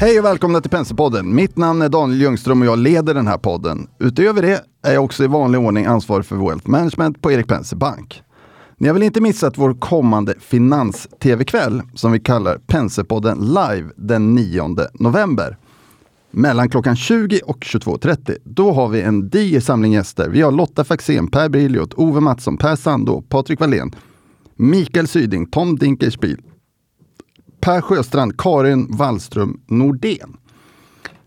Hej och välkomna till Penserpodden. Mitt namn är Daniel Ljungström och jag leder den här podden. Utöver det är jag också i vanlig ordning ansvarig för Wealth Management på Erik Penser Bank. Ni har väl inte missat vår kommande finans-tv-kväll som vi kallar Penserpodden live den 9 november. Mellan klockan 20 och 22.30. Då har vi en diger samling gäster. Vi har Lotta Faxén, Per Briljot, Ove Mattsson, Per Sandå, Patrik Wallén, Mikael Syding, Tom Dinkelspiel, Per Sjöstrand, Karin Wallström Nordén.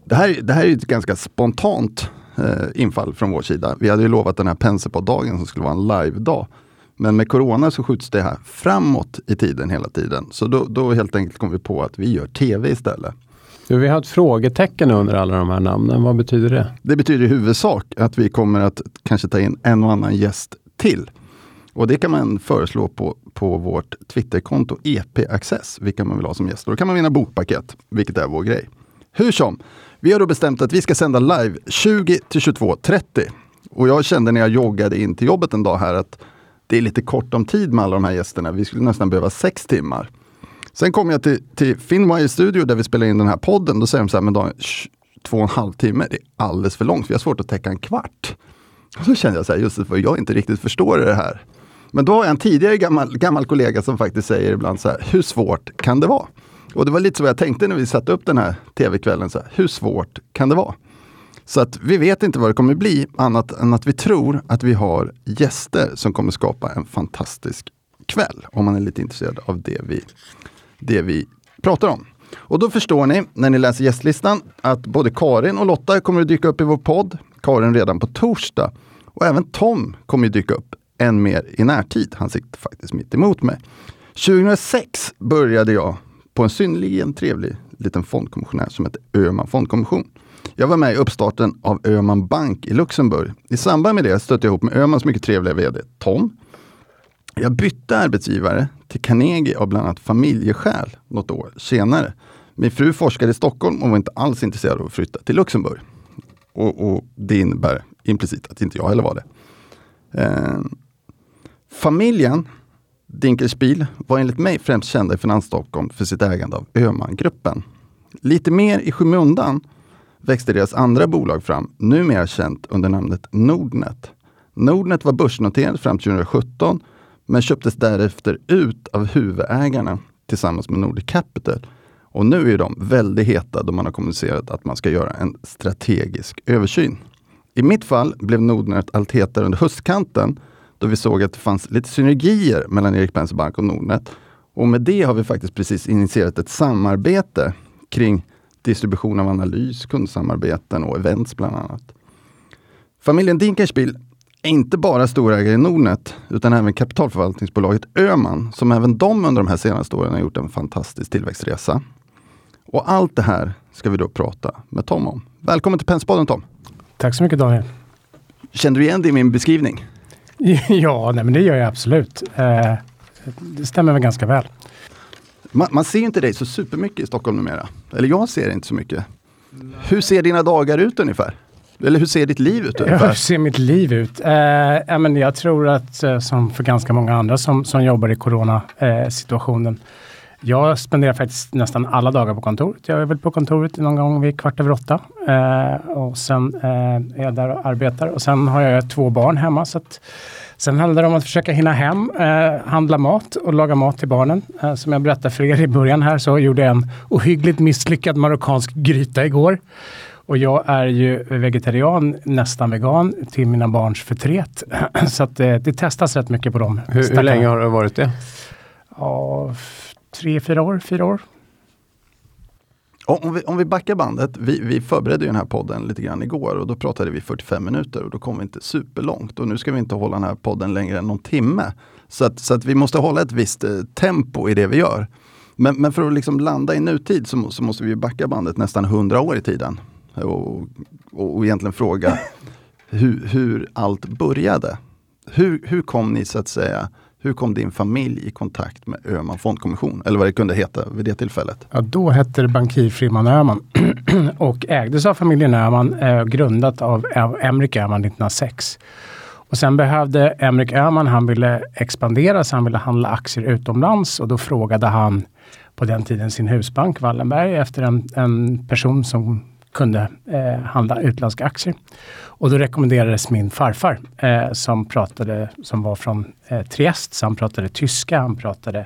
Det här, det här är ett ganska spontant eh, infall från vår sida. Vi hade ju lovat den här Penserpod-dagen som skulle vara en live-dag. Men med Corona så skjuts det här framåt i tiden hela tiden. Så då, då helt enkelt kom vi på att vi gör tv istället. Du, vi har ett frågetecken under alla de här namnen. Vad betyder det? Det betyder i huvudsak att vi kommer att kanske ta in en och annan gäst till. Och det kan man föreslå på, på vårt Twitterkonto EP Access, vilka man vill ha som gäst. Då kan man vinna bokpaket, vilket är vår grej. Hur som, vi har då bestämt att vi ska sända live 20 till 22.30. Och jag kände när jag joggade in till jobbet en dag här att det är lite kort om tid med alla de här gästerna. Vi skulle nästan behöva sex timmar. Sen kom jag till, till Finwire Studio där vi spelar in den här podden. Då säger de så här, men Daniel, två och en halv timme, det är alldeles för långt. Vi har svårt att täcka en kvart. Och så kände jag så här, just det, för jag inte riktigt förstår det här. Men då har jag en tidigare gammal, gammal kollega som faktiskt säger ibland så här, hur svårt kan det vara? Och det var lite så jag tänkte när vi satte upp den här tv-kvällen, så här, hur svårt kan det vara? Så att vi vet inte vad det kommer bli, annat än att vi tror att vi har gäster som kommer skapa en fantastisk kväll, om man är lite intresserad av det vi, det vi pratar om. Och då förstår ni, när ni läser gästlistan, att både Karin och Lotta kommer att dyka upp i vår podd. Karin redan på torsdag. Och även Tom kommer att dyka upp än mer i närtid. Han sitter faktiskt mitt emot mig. 2006 började jag på en synnerligen trevlig liten fondkommissionär som heter Öhman Fondkommission. Jag var med i uppstarten av Öhman Bank i Luxemburg. I samband med det stötte jag ihop med Öhmans mycket trevliga VD Tom. Jag bytte arbetsgivare till Carnegie av bland annat familjeskäl något år senare. Min fru forskade i Stockholm och var inte alls intresserad av att flytta till Luxemburg. Och, och det innebär implicit att inte jag heller var det. Eh, familjen Dinkelspiel var enligt mig främst kända i Finansstockholm för sitt ägande av Öhmangruppen. Lite mer i skymundan växte deras andra bolag fram, numera känt under namnet Nordnet. Nordnet var börsnoterat fram till 2017 men köptes därefter ut av huvudägarna tillsammans med Nordic Capital. Och nu är de väldigt heta då man har kommunicerat att man ska göra en strategisk översyn. I mitt fall blev Nordnet allt hetare under höstkanten då vi såg att det fanns lite synergier mellan Erik Penser Bank och Nordnet. Och med det har vi faktiskt precis initierat ett samarbete kring distribution av analys, kundsamarbeten och events bland annat. Familjen Dinkelspiel är inte bara storägare i Nordnet utan även kapitalförvaltningsbolaget Öman som även de under de här senaste åren har gjort en fantastisk tillväxtresa. Och allt det här ska vi då prata med Tom om. Välkommen till Penspodden Tom! Tack så mycket Daniel! Känner du igen dig i min beskrivning? Ja, nej, men det gör jag absolut. Eh, det stämmer väl ganska väl. Man, man, ser inte dig så supermycket i Stockholm numera. Eller jag ser inte så mycket. Hur ser dina dagar ut ungefär? Eller hur ser ditt liv ut ungefär? Hur ser mitt liv ut? Eh, men jag tror att eh, som för ganska många andra som, som jobbar i coronasituationen. Eh, jag spenderar faktiskt nästan alla dagar på kontoret. Jag är väl på kontoret någon gång vid kvart över åtta. Eh, och sen eh, är jag där och arbetar. Och sen har jag två barn hemma. Så att, sen handlar det om att försöka hinna hem, eh, handla mat och laga mat till barnen. Eh, som jag berättade för er i början här så gjorde jag en ohyggligt misslyckad marockansk gryta igår. Och jag är ju vegetarian, nästan vegan, till mina barns förtret. så att det, det testas rätt mycket på dem. Hur, hur länge har det varit det? Ja, tre, fyra år, fyra år. Om vi, om vi backar bandet, vi, vi förberedde den här podden lite grann igår och då pratade vi 45 minuter och då kom vi inte superlångt. Och nu ska vi inte hålla den här podden längre än någon timme. Så att, så att vi måste hålla ett visst eh, tempo i det vi gör. Men, men för att liksom landa i nutid så, så måste vi backa bandet nästan 100 år i tiden. Och, och, och egentligen fråga hur, hur allt började. Hur, hur kom ni så att säga hur kom din familj i kontakt med Öhman Fondkommission? Eller vad det kunde heta vid det tillfället? Ja, då hette det Bankir Friman Öhman och ägdes av familjen Öhman, eh, grundat av Emrik Öhman 1906. Och sen behövde Emrik Öhman, han ville expandera så han ville handla aktier utomlands och då frågade han på den tiden sin husbank Wallenberg efter en, en person som kunde eh, handla utländska aktier. Och då rekommenderades min farfar eh, som pratade, som var från eh, Triest, så han pratade tyska, han pratade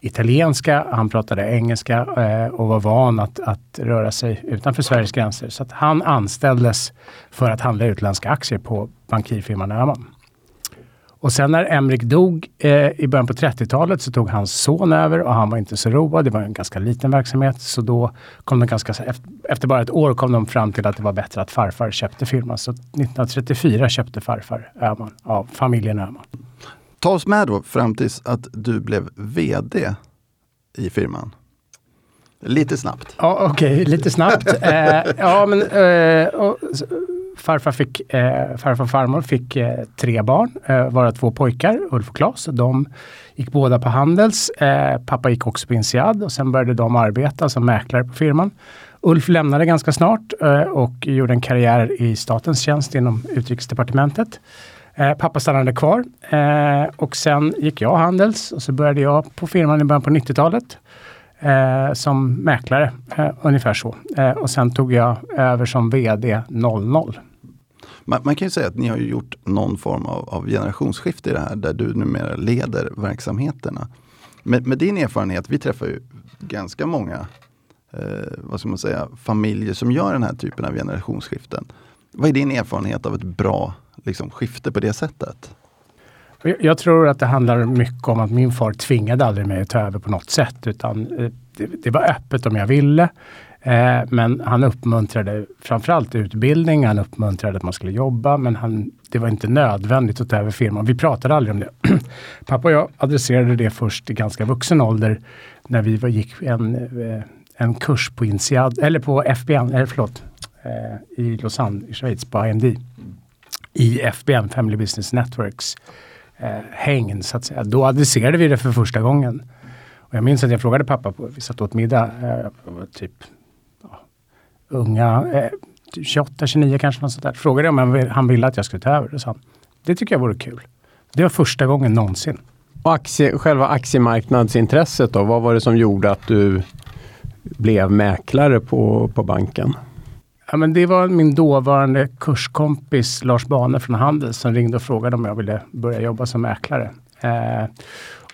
italienska, han pratade engelska eh, och var van att, att röra sig utanför Sveriges gränser. Så att han anställdes för att handla utländska aktier på bankirfirman Öhman. Och sen när Emrik dog eh, i början på 30-talet så tog hans son över och han var inte så road. Det var en ganska liten verksamhet så då kom de ganska, efter bara ett år kom de fram till att det var bättre att farfar köpte firman. Så 1934 köpte farfar Öhman av familjen Öhman. Ta oss med då fram tills att du blev VD i firman. Lite snabbt. Ja, Okej, okay, lite snabbt. eh, ja, men, eh, och, farfar, fick, eh, farfar och farmor fick eh, tre barn, eh, varav två pojkar, Ulf och Klas. De gick båda på Handels. Eh, pappa gick också på Insead och sen började de arbeta som mäklare på firman. Ulf lämnade ganska snart eh, och gjorde en karriär i statens tjänst inom utrikesdepartementet. Eh, pappa stannade kvar eh, och sen gick jag Handels och så började jag på firman i början på 90-talet. Eh, som mäklare, eh, ungefär så. Eh, och sen tog jag över som VD 00. Man, man, kan ju säga att ni har gjort någon form av, av generationsskifte i det här där du numera leder verksamheterna. Med, med din erfarenhet, vi träffar ju ganska många eh, vad ska man säga, familjer som gör den här typen av generationsskiften. Vad är din erfarenhet av ett bra liksom, skifte på det sättet? Jag tror att det handlar mycket om att min far tvingade aldrig mig att ta över på något sätt. Utan eh, det, det var öppet om jag ville. Eh, men han uppmuntrade framförallt utbildning, han uppmuntrade att man skulle jobba, men han, det var inte nödvändigt att ta över firman. Vi pratade aldrig om det. Pappa och jag adresserade det först i ganska vuxen ålder när vi var, gick en, eh, en kurs på INSEAD, eller på FBN, eller eh, förlåt, eh, i Lausanne i Schweiz på IMD. I FBN, Family Business Networks eh, häng, så att säga. Då adresserade vi det för första gången. Och jag minns att jag frågade pappa, på, vi satt åt middag, eh, typ ja, unga, eh, 28, 29 kanske, något sånt där. Frågade om han, ville att jag skulle ta över. Det sa han, det tycker jag vore kul. Det var första gången någonsin. Och aktie, själva aktiemarknadsintresset då, vad var det som gjorde att du blev mäklare på, på banken? Ja, men det var min dåvarande kurskompis Lars Bane från Handels som ringde och frågade om jag ville börja jobba som mäklare. Eh,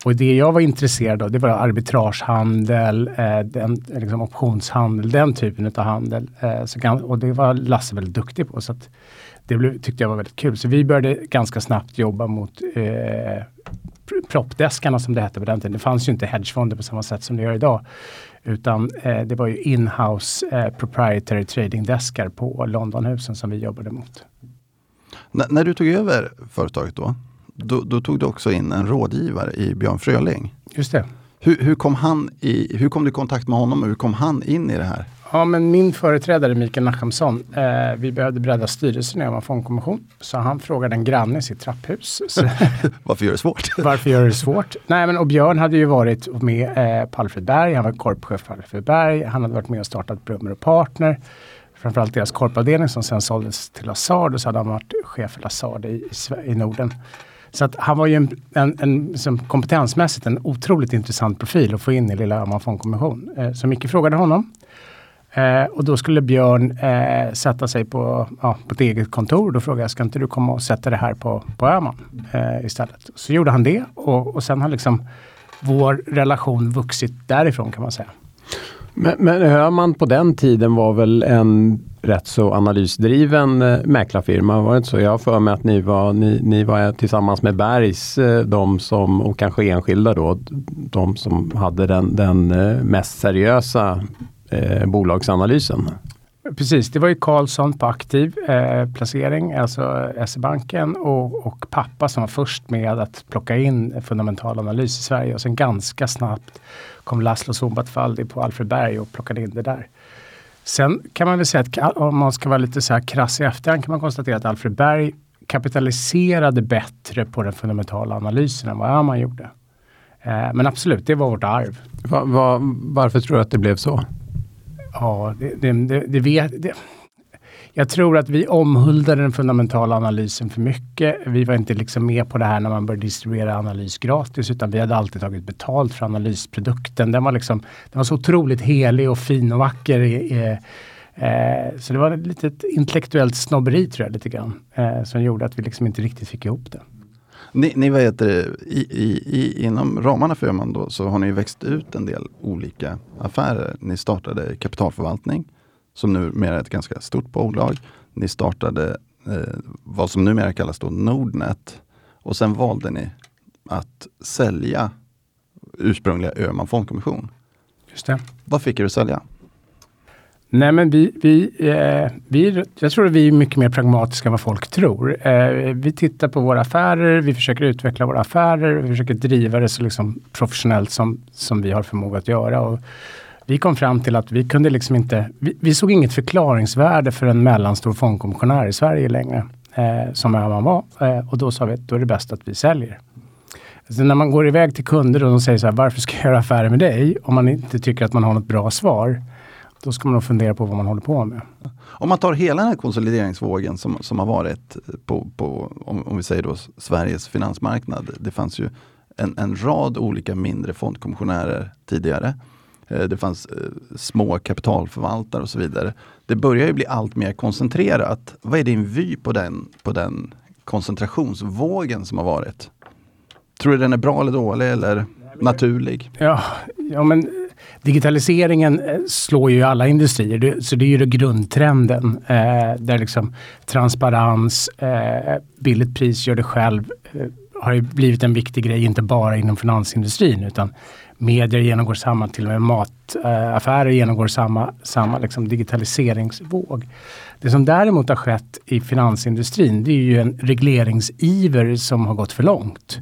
och det jag var intresserad av det var arbitragehandel, eh, den, liksom optionshandel, den typen av handel. Eh, så kan, och det var Lasse väldigt duktig på. Så det blev, tyckte jag var väldigt kul. Så vi började ganska snabbt jobba mot eh, proppdeskarna som det hette på den tiden. Det fanns ju inte hedgefonder på samma sätt som det gör idag. Utan eh, det var ju inhouse eh, proprietary trading-deskar på Londonhusen som vi jobbade mot. N när du tog över företaget då, då, då, tog du också in en rådgivare i Björn Fröling. Just det. Hur, hur, kom han i, hur kom du i kontakt med honom och hur kom han in i det här? Ja, men min företrädare Mikael Nachemsson, eh, vi behövde bredda styrelsen i en fondkommission. Så han frågade en granne i sitt trapphus. varför gör det svårt? varför gör det svårt? Nej, men och Björn hade ju varit med eh, på Alfred Berg, han var korpchef på Alfred Berg. Han hade varit med och startat Brummer och Partner. Framförallt deras korpavdelning som sen såldes till Lazard och så hade han varit chef för Lazard i, i, i Norden. Så att han var ju en, en, en, liksom kompetensmässigt en otroligt intressant profil att få in i lilla Öhman fondkommission. Eh, så Micke frågade honom Eh, och då skulle Björn eh, sätta sig på, ja, på ett eget kontor. Då frågade jag, ska inte du komma och sätta det här på, på Öhman eh, istället? Så gjorde han det och, och sen har liksom vår relation vuxit därifrån kan man säga. Men, men Öhman på den tiden var väl en rätt så analysdriven eh, mäklarfirma, var det inte så? Jag har för mig att ni var, ni, ni var tillsammans med Bergs, eh, de som, och kanske enskilda då, de som hade den, den eh, mest seriösa eh, bolagsanalysen. Precis, det var ju Karlsson på aktiv eh, placering, alltså SE-banken och, och, pappa som var först med att plocka in fundamental analys i Sverige och sen ganska snabbt kom Laszlo Zumbatfaldi på Alfred Berg och plockade in det där. Sen kan man väl säga att om man ska vara lite så här krass i efterhand kan man konstatera att Alfred Berg kapitaliserade bättre på den fundamentala analysen än vad man gjorde. Eh, men absolut, det var vårt arv. Va, va, varför tror du att det blev så? Ja, det, det, det, det vet... Det. jag tror att vi omhuldade den fundamentala analysen för mycket. Vi var inte liksom med på det här när man började distribuera analys gratis, utan vi hade alltid tagit betalt för analysprodukten. Den var, liksom, den var så otroligt helig och fin och vacker. Eh, eh, så det var ett litet intellektuellt snobberi tror jag, lite grann, eh, som gjorde att vi liksom inte riktigt fick ihop det. Ni, ni vet, i, i, i, inom ramarna för Öhman då så har ni växt ut en del olika affärer. Ni startade kapitalförvaltning som numera är ett ganska stort bolag. Ni startade eh, vad som numera kallas då Nordnet och sen valde ni att sälja ursprungliga Öhman Fondkommission. Just det. Vad fick er att sälja? Nej, men vi, vi, eh, vi, jag tror att vi är mycket mer pragmatiska än vad folk tror. Eh, vi tittar på våra affärer, vi försöker utveckla våra affärer, vi försöker driva det så liksom professionellt som, som vi har förmåga att göra. Och vi kom fram till att vi kunde liksom inte, vi, vi såg inget förklaringsvärde för en mellanstor fondkommissionär i Sverige längre, eh, som man var. Eh, och då sa vi att då är det bäst att vi säljer. Så när man går iväg till kunder och de säger så här, varför ska jag göra affärer med dig? Om man inte tycker att man har något bra svar då ska man nog fundera på vad man håller på med. Om man tar hela den här konsolideringsvågen som, som har varit på, på om, om, vi säger då Sveriges finansmarknad. Det fanns ju en, en rad olika mindre fondkommissionärer tidigare. Eh, det fanns eh, små kapitalförvaltare och så vidare. Det börjar ju bli allt mer koncentrerat. Vad är din vy på den, på den koncentrationsvågen som har varit? Tror du den är bra eller dålig eller naturlig? Ja, ja men digitaliseringen eh, slår ju alla industrier, så det är ju det grundtrenden. Eh, där liksom transparens, eh, billigt pris, gör det själv eh, har ju blivit en viktig grej, inte bara inom finansindustrin utan medier genomgår samma, till och med mataffärer genomgår samma, samma liksom digitaliseringsvåg. Det som däremot har skett i finansindustrin det är ju en regleringsiver som har gått för långt.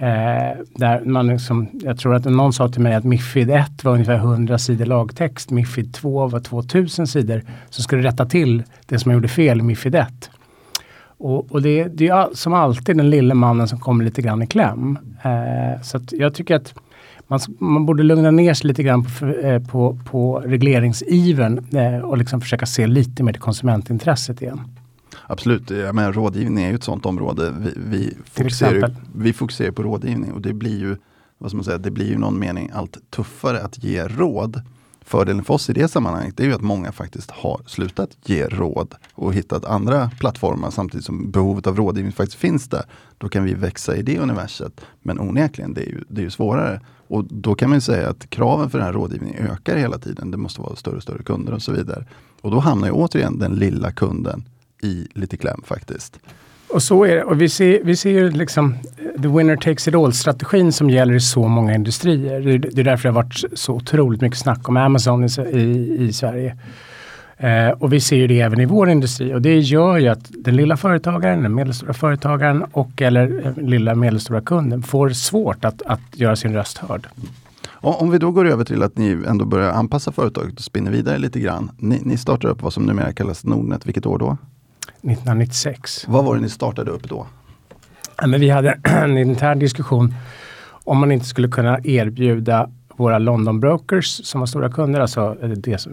Eh, där man liksom, jag tror att någon sa till mig att Mifid 1 var ungefär 100 sidor lagtext. Mifid 2 var 2000 sidor. Så skulle rätta till det som jag gjorde fel i Mifid 1. Och, och det, det, är som alltid den lille mannen som kommer lite grann i kläm. Eh, så jag tycker att man, man, borde lugna ner sig lite grann på, eh, på, på regleringsiven eh, och liksom försöka se lite mer till konsumentintresset igen. Absolut, jag menar, rådgivning är ju ett sådant område. Vi, vi, fokuserar, vi fokuserar på rådgivning och det blir ju vad ska man säga, det blir ju någon mening allt tuffare att ge råd. Fördelen för oss i det sammanhanget är ju att många faktiskt har slutat ge råd och hittat andra plattformar samtidigt som behovet av rådgivning faktiskt finns där. Då kan vi växa i det universet. Men onekligen, det är ju, det är ju svårare. Och då kan man säga att kraven för den här rådgivningen ökar hela tiden. Det måste vara större och större kunder och så vidare. Och då hamnar ju återigen den lilla kunden i lite kläm faktiskt. Och så är det. Och vi ser, vi ser ju liksom the winner takes it all-strategin som gäller i så många industrier. Det, det är därför det har varit så otroligt mycket snack om Amazon i, i, i Sverige. Eh, och vi ser ju det även i vår industri och det gör ju att den lilla företagaren, den medelstora företagaren och eller eh, lilla medelstora kunden får svårt att, att göra sin röst hörd. Om vi då går över till att ni ändå börjar anpassa företaget och spinner vidare lite grann. Ni, ni startar upp vad som numera kallas Nordnet, vilket år då? 1996. Vad var det ni startade upp då? Ja, men vi hade en intern diskussion om man inte skulle kunna erbjuda våra London brokers som var stora kunder, alltså det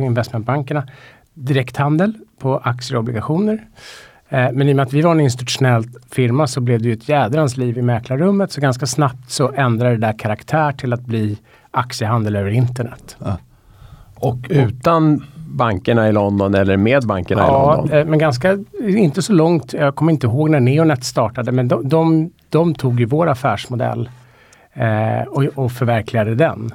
investmentbankerna, direkthandel på aktier och obligationer. Eh, men i och med att vi var en institutionell firma så blev det ju ett jädrans liv i mäklarrummet. Så ganska snabbt så ändrade det där karaktär till att bli aktiehandel över internet. Ja. Och utan bankerna i London eller med bankerna ja, i London? Ja, men ganska, inte så långt. Jag kommer inte ihåg när Neonet startade, men de, de, de tog ju vår affärsmodell eh, och, och förverkligade den.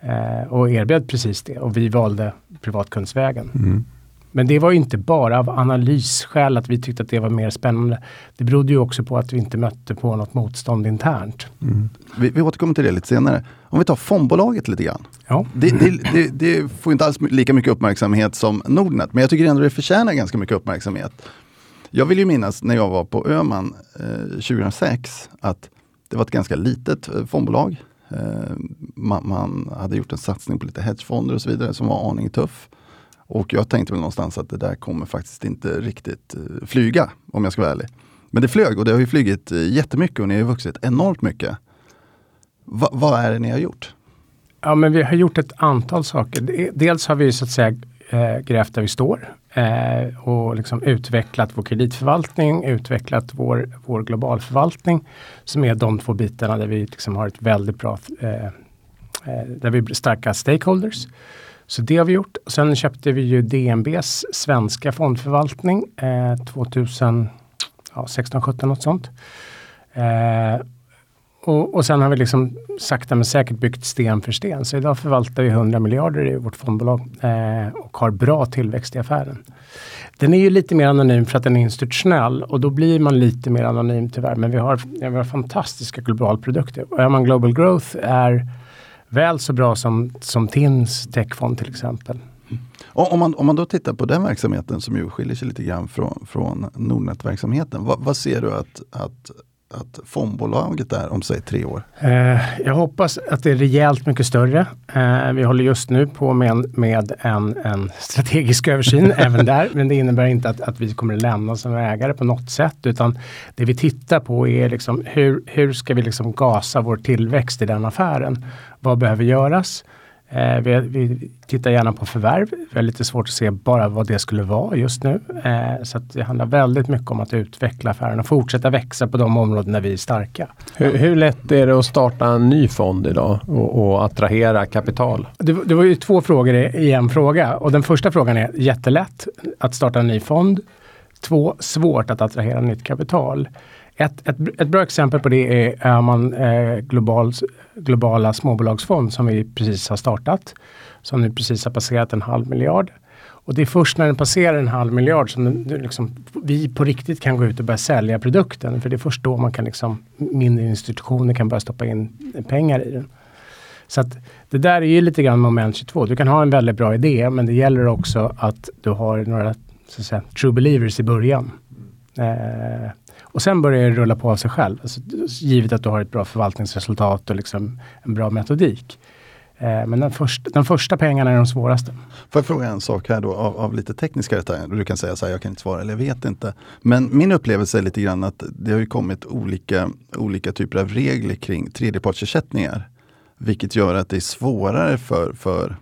Eh, och erbjöd precis det och vi valde privatkundsvägen. Mm. Men det var inte bara av analysskäl att vi tyckte att det var mer spännande. Det berodde ju också på att vi inte mötte på något motstånd internt. Mm. Vi, vi återkommer till det lite senare. Om vi tar fondbolaget lite grann. Ja. Det, det, det, det, får inte alls lika mycket uppmärksamhet som Nordnet, men jag tycker ändå det förtjänar ganska mycket uppmärksamhet. Jag vill ju minnas när jag var på Öman eh, 2006 att det var ett ganska litet eh, fondbolag. Eh, man, man, hade gjort en satsning på lite hedgefonder och så vidare som var aning tuff. Och jag tänkte väl någonstans att det där kommer faktiskt inte riktigt eh, flyga, om jag ska vara ärlig. Men det flög och det har ju flugit eh, jättemycket och ni har vuxit enormt mycket. Va, vad är det ni har gjort? Ja, men vi har gjort ett antal saker. Dels har vi så att säga eh, grävt där vi står eh, och liksom utvecklat vår kreditförvaltning, utvecklat vår, vår globalförvaltning som är de två bitarna där vi liksom har ett väldigt bra, eh där vi är starka stakeholders. Så det har vi gjort. Sen köpte vi ju DNBs svenska fondförvaltning eh, 2016, 17 något sånt. Eh, och, och sen har vi liksom sakta men säkert byggt sten för sten. Så idag förvaltar vi 100 miljarder i vårt fondbolag eh, och har bra tillväxt i affären. Den är ju lite mer anonym för att den är institutionell och då blir man lite mer anonym tyvärr. Men vi har, ja, vi har fantastiska globalprodukter. Och är man Global Growth är väl så bra som, som TINs techfond till exempel. Om, man, om man då tittar på den verksamheten som ju skiljer sig lite grann från, från Nordnet-verksamheten. Vad, vad, ser du att, att att fondbolaget är om säg tre år? Eh, jag hoppas att det är rejält mycket större. Eh, vi håller just nu på med en, med en, en strategisk översyn även där. Men det innebär inte att, att vi kommer att lämna som ägare på något sätt. Utan det vi tittar på är liksom hur, hur ska vi liksom gasa vår tillväxt i den affären? Vad behöver göras? Eh, vi, vi, tittar gärna på förvärv. Vi har lite svårt att se bara vad det skulle vara just nu. Eh, så det handlar väldigt mycket om att utveckla affären och fortsätta växa på de områden där vi är starka. Hur, hur lätt är det att starta en ny fond idag och, och attrahera kapital? Det, det, var ju två frågor i en fråga och den första frågan är jättelätt att starta en ny fond. Två, svårt att attrahera nytt kapital. Ett, ett, ett, bra exempel på det är Öhman eh, global, globala småbolagsfond som vi precis har startat. Som nu precis har passerat en halv miljard. Och det är först när den passerar en halv miljard som den, liksom, vi på riktigt kan gå ut och börja sälja produkten. För det är först då man kan liksom, mindre institutioner kan börja stoppa in pengar i den. Så att det där är ju lite grann moment 22. Du kan ha en väldigt bra idé men det gäller också att du har några så att säga, true believers i början. Eh, och sen börjar det rulla på av sig själv. Alltså, givet att du har ett bra förvaltningsresultat och liksom en bra metodik. Eh, men den, först, den första pengarna är de svåraste. Får jag fråga en sak här då av, av lite tekniska karaktär? Du kan säga så här, jag kan inte svara eller jag vet inte. Men min upplevelse är lite grann att det har ju kommit olika, olika typer av regler kring tredjepartsersättningar. Vilket gör att det är svårare för, för,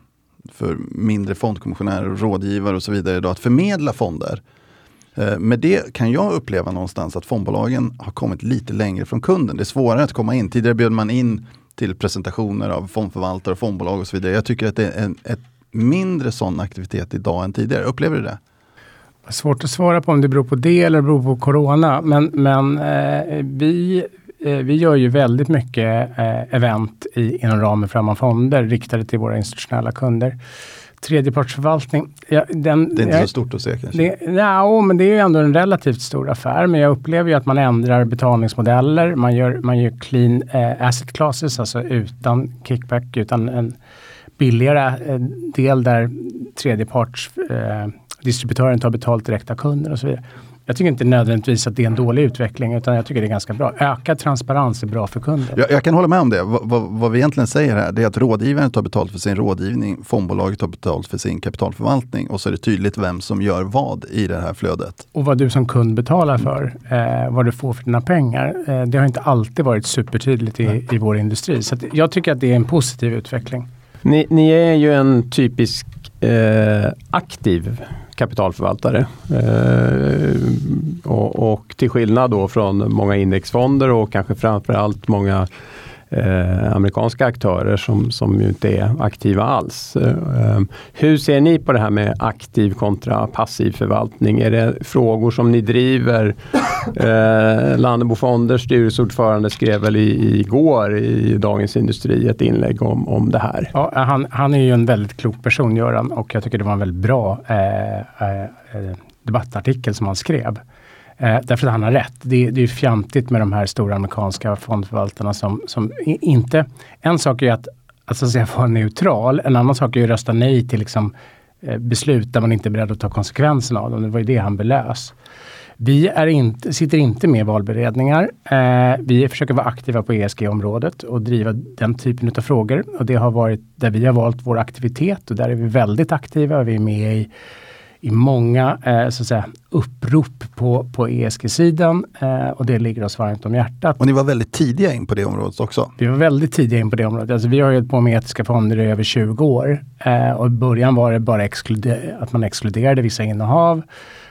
för mindre fondkommissionärer och rådgivare och så vidare idag att förmedla fonder. Eh, med det kan jag uppleva någonstans att fondbolagen har kommit lite längre från kunden. Det är svårare att komma in. Tidigare bjöd man in till presentationer av fondförvaltare och fondbolag och så vidare. Jag tycker att det är en ett mindre sån aktivitet idag än tidigare. Upplever du det? Svårt att svara på om det beror på det eller beror på Corona. Men, men eh, vi, eh, vi gör ju väldigt mycket eh, event i, inom ramen för Amma Fonder riktade till våra institutionella kunder tredjepartsförvaltning. Ja, den, det är inte jag, så stort att se kanske? Det, ja, men det är ju ändå en relativt stor affär. Men jag upplever ju att man ändrar betalningsmodeller. Man gör, man gör clean eh, asset classes, alltså utan kickback, utan en billigare eh, del där tredjeparts eh, distributören tar betalt direkt av kunden och så vidare. Jag tycker inte nödvändigtvis att det är en dålig utveckling utan jag tycker det är ganska bra. Ökad transparens är bra för kunden. Jag, jag kan hålla med om det. V vad, vi egentligen säger här det är att rådgivaren tar betalt för sin rådgivning, fondbolaget tar betalt för sin kapitalförvaltning och så är det tydligt vem som gör vad i det här flödet. Och vad du som kund betalar för, eh, vad du får för dina pengar. Eh, det har inte alltid varit supertydligt i, i vår industri. Så jag tycker att det är en positiv utveckling. Ni, ni är ju en typisk eh, aktiv kapitalförvaltare. Eh, och, och, till skillnad då från många indexfonder och kanske framförallt många eh, amerikanska aktörer som, som ju inte är aktiva alls. Eh, hur ser ni på det här med aktiv kontra passiv förvaltning? Är det frågor som ni driver? Eh, Landebo Fonders styrelseordförande skrev väl i, igår i Dagens Industri ett inlägg om, om det här. Ja, han, han är ju en väldigt klok person, Göran, och jag tycker det var en väldigt bra eh, eh, eh debattartikel som han skrev. Eh, därför att han har rätt. Det, det är fjantigt med de här stora amerikanska fondförvaltarna som, som inte... En sak är att, att, så att säga, vara neutral. En annan sak är att rösta nej till liksom, eh, beslut där man inte är beredd att ta konsekvenserna av dem. Det var ju det han belös. Vi är inte, sitter inte med i valberedningar. Eh, vi försöker vara aktiva på ESG-området och driva den typen av frågor. Och det har varit där vi har valt vår aktivitet och där är vi väldigt aktiva. Vi är med i i många eh, så att säga, upprop på, på ESG-sidan eh, och det ligger oss varmt om hjärtat. Och ni var väldigt tidiga in på det området också? Vi var väldigt tidiga in på det området. Alltså, vi har ju på med etiska fonder i över 20 år eh, och i början var det bara att man exkluderade vissa innehav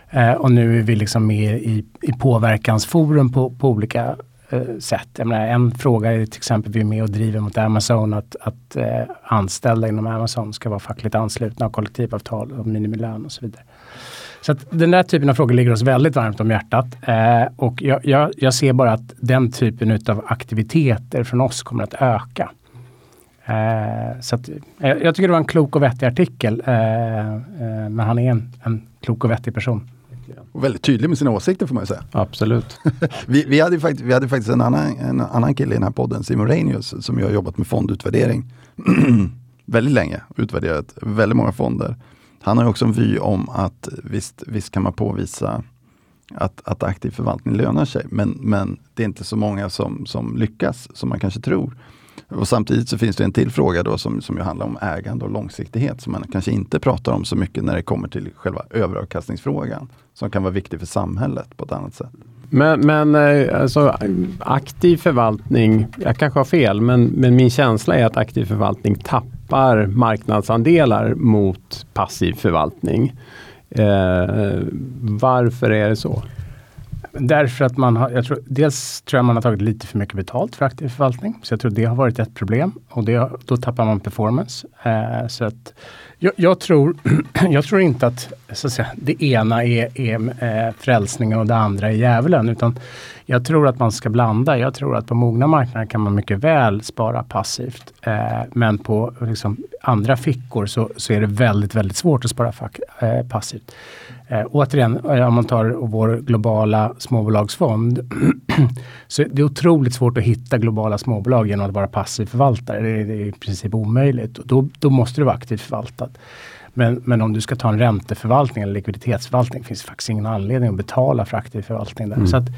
eh, och nu är vi liksom med i, i påverkansforum på, på olika Eh, sätt. Jag menar, en fråga är till exempel vi är med och driver mot Amazon att, att eh, anställda inom Amazon ska vara fackligt anslutna av kollektivavtal och minimilön och så vidare. Så att den där typen av frågor ligger oss väldigt varmt om hjärtat. Eh, och jag, jag, jag, ser bara att den typen av aktiviteter från oss kommer att öka. Eh, så att, jag, jag tycker det var en klok och vettig artikel. Eh, eh, men han är en, en klok och vettig person. Och väldigt tydlig med sina åsikter får man ju säga. Absolut. vi, vi, hade faktiskt, vi hade faktiskt en annan, en annan kille i den här podden, Simon Reinius, som har jobbat med fondutvärdering väldigt länge. Utvärderat väldigt många fonder. Han har också en vy om att visst, visst kan man påvisa att, att aktiv förvaltning lönar sig, men, men det är inte så många som, som lyckas som man kanske tror. Och samtidigt så finns det en till fråga då som, som ju handlar om ägande och långsiktighet som man kanske inte pratar om så mycket när det kommer till själva överavkastningsfrågan. Som kan vara viktig för samhället på ett annat sätt. Men, men eh, alltså, aktiv förvaltning, jag kanske har fel, men, men min känsla är att aktiv förvaltning tappar marknadsandelar mot passiv förvaltning. Eh, varför är det så? Därför att man har, jag tror, dels tror jag man har tagit lite för mycket betalt för aktiv förvaltning. Så jag tror det har varit ett problem och det, då tappar man performance. Eh, så att jag, jag, tror, jag tror inte att, så att säga, det ena är, är eh, frälsningen och det andra är djävulen. Utan jag tror att man ska blanda. Jag tror att på mogna marknader kan man mycket väl spara passivt. Eh, men på liksom, andra fickor så, så är det väldigt, väldigt svårt att spara fack, eh, passivt. Eh, återigen, eh, om man tar vår globala småbolagsfond. så det är otroligt svårt att hitta globala småbolag genom att vara passiv förvaltare. Det är, det är i princip omöjligt. Och då, då måste du vara aktivt förvaltad. Men, men om du ska ta en ränteförvaltning eller likviditetsförvaltning finns det faktiskt ingen anledning att betala för aktiv förvaltning. Där. Mm. Så att,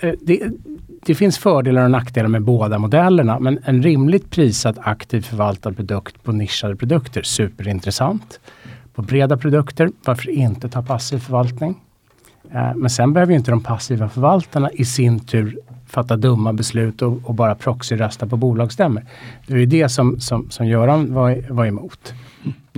eh, det, det, finns fördelar och nackdelar med båda modellerna. Men en rimligt prissatt aktiv förvaltad produkt på nischade produkter, superintressant på breda produkter. Varför inte ta passiv förvaltning? Eh, men sen behöver inte de passiva förvaltarna i sin tur fatta dumma beslut och, och bara proxyrösta på bolagsstämmor. Det är ju det som, som, som Göran var, var emot.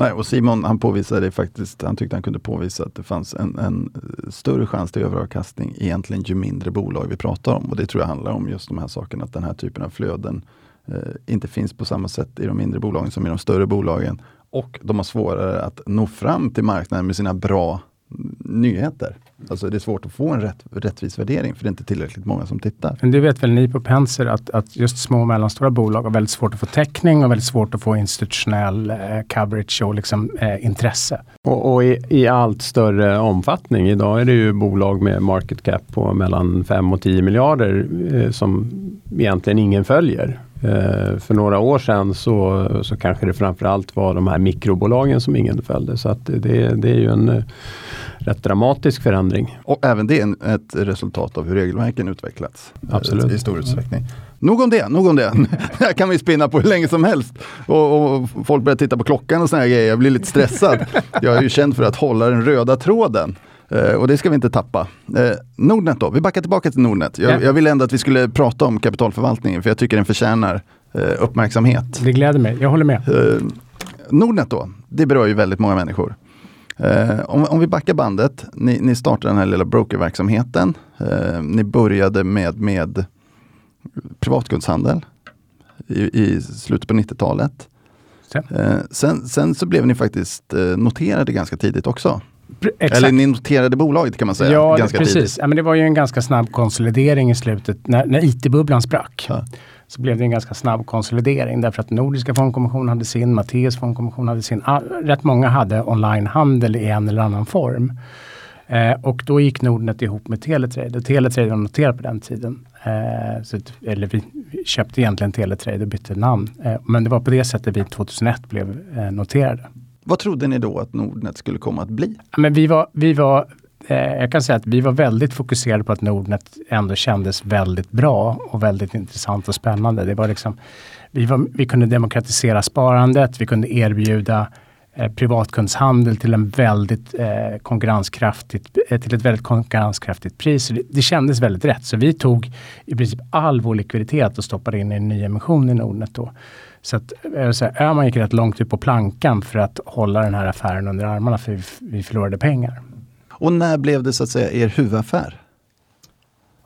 Nej, och Simon han påvisade faktiskt, han tyckte han kunde påvisa att det fanns en, en eh, större chans till överavkastning egentligen ju mindre bolag vi pratar om. Och det tror jag handlar om just de här sakerna, att den här typen av flöden eh, inte finns på samma sätt i de mindre bolagen som i de större bolagen. Och de har svårare att nå fram till marknaden med sina bra nyheter. Alltså det är svårt att få en rätt, rättvis värdering för det är inte tillräckligt många som tittar. Men det vet väl ni på Penser att, att just små och mellanstora bolag har väldigt svårt att få täckning och väldigt svårt att få institutionell eh, coverage och liksom, eh, intresse. Och, och i, i, allt större omfattning. Idag är det ju bolag med market cap på mellan 5 och 10 miljarder eh, som egentligen ingen följer. Eh, för några år sedan så, så kanske det framförallt var de här mikrobolagen som ingen följde. Så att det, det är ju en eh, rätt dramatisk förändring. Och även det är ett resultat av hur regelverken utvecklats. Eh, Absolut. I stor utsträckning. Nog om det, nog om det. Det här kan vi spinna på hur länge som helst. Och, och folk börjar titta på klockan och såna här grejer. Jag blir lite stressad. Jag är ju känd för att hålla den röda tråden. Uh, och det ska vi inte tappa. Uh, Nordnet då, vi backar tillbaka till Nordnet. Jag, ja. jag ville ändå att vi skulle prata om kapitalförvaltningen för jag tycker den förtjänar uh, uppmärksamhet. Det gläder mig, jag håller med. Nordnet då, det berör ju väldigt många människor. Om, om, vi backar bandet, ni, ni startade den här lilla brokerverksamheten. Ni började med, med privatkundshandel i, i slutet på 90-talet. Sen. sen. Sen, så blev ni faktiskt noterade ganska tidigt också. Exakt. Eller ni noterade bolaget kan man säga. Ja, ganska precis. Tidigt. Ja, men det var ju en ganska snabb konsolidering i slutet. När, när IT-bubblan sprack ja. så blev det en ganska snabb konsolidering därför att Nordiska fondkommissionen hade sin, Matteus fondkommission hade sin. All, rätt många hade onlinehandel i en eller annan form. Eh, och då gick Nordnet ihop med Teletrade och Teletrade var noterat på den tiden. Eh, så, eller vi köpte egentligen Teletrade och bytte namn. Eh, men det var på det sättet vi 2001 blev eh, noterade. Vad trodde ni då att Nordnet skulle komma att bli? Men vi var, vi var eh, jag kan säga att vi var väldigt fokuserade på att Nordnet ändå kändes väldigt bra och väldigt intressant och spännande. Det var liksom, vi, var, vi kunde demokratisera sparandet, vi kunde erbjuda eh, privatkundshandel till, en väldigt, eh, konkurrenskraftigt, eh, till ett väldigt konkurrenskraftigt pris. Det, det kändes väldigt rätt. Så vi tog i princip all vår likviditet och stoppade in i en ny emission i Nordnet. Då. Så att säga, Öhman gick rätt långt ut på plankan för att hålla den här affären under armarna för vi, vi förlorade pengar. Och när blev det så att säga er huvudaffär?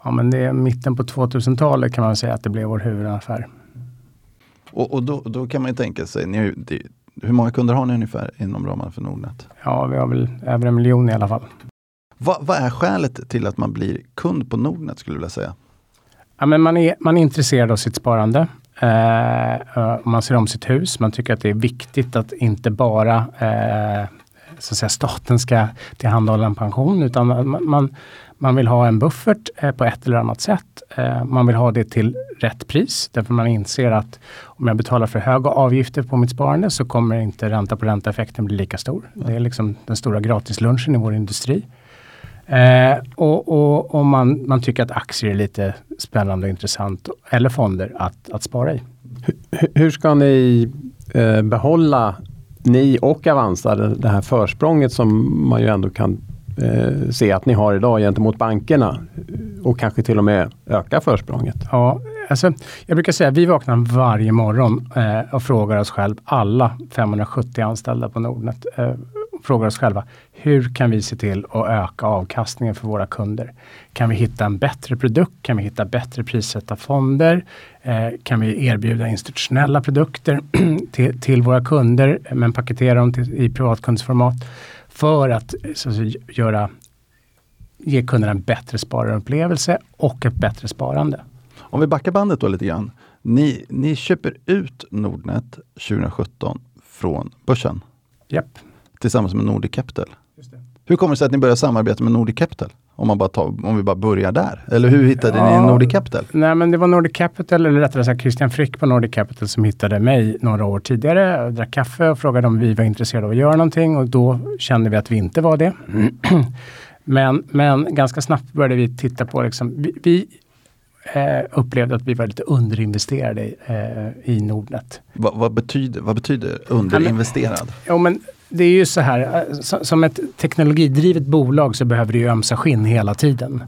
Ja, men det är mitten på 2000-talet kan man säga att det blev vår huvudaffär. Och, och då, då, kan man ju tänka sig, ni, det, hur många kunder har ni ungefär inom ramen för Nordnet? Ja, vi har väl över en miljon i alla fall. Va, vad är skälet till att man blir kund på Nordnet skulle du vilja säga? Ja, men man, är, man är intresserad av sitt sparande. Eh, man ser om sitt hus. Man tycker att det är viktigt att inte bara eh, så att säga, staten ska tillhandahålla en pension utan man, man, man vill ha en buffert eh, på ett eller annat sätt. Eh, man vill ha det till rätt pris därför man inser att om jag betalar för höga avgifter på mitt sparande så kommer inte ränta på ränta-effekten bli lika stor. Det är liksom den stora gratislunchen i vår industri. Eh, och, och, och man, man, tycker att aktier är lite spännande och intressant, eller fonder, att, att spara i. Hur, hur ska ni eh, behålla, ni och Avanza, det, det här försprånget som man ju ändå kan eh, se att ni har idag gentemot bankerna och kanske till och med öka försprånget? Ja, alltså, jag brukar säga att vi vaknar varje morgon eh, och frågar oss själva, alla 570 anställda på Nordnet, eh, frågar oss själva, hur kan vi se till att öka avkastningen för våra kunder? Kan vi hitta en bättre produkt? Kan vi hitta bättre prissätta fonder? Eh, kan vi erbjuda institutionella produkter till, till, våra kunder men paketera dem till, i privatkundsformat? för att, så att göra, ge kunderna en bättre spararupplevelse och ett bättre sparande. Om vi backar bandet då lite grann. Ni, ni köper ut Nordnet 2017 från börsen. Yep. Tillsammans med Nordic Capital. Hur kommer det sig att ni börjar samarbeta med Nordic Capital? Om, man bara tar, om vi bara börjar där. Eller hur hittade ja, ni Nordic Capital? Nej men det var Nordic Capital, eller rättare sagt Christian Frick på Nordic Capital som hittade mig några år tidigare. Jag drack kaffe och frågade om vi var intresserade av att göra någonting och då kände vi att vi inte var det. men, men ganska snabbt började vi titta på, liksom, vi, vi eh, upplevde att vi var lite underinvesterade eh, i Nordnet. Va, vad, betyder, vad betyder underinvesterad? Ja, men, det är ju så här, eh, som ett teknologidrivet bolag så behöver du ju ömsa skinn hela tiden.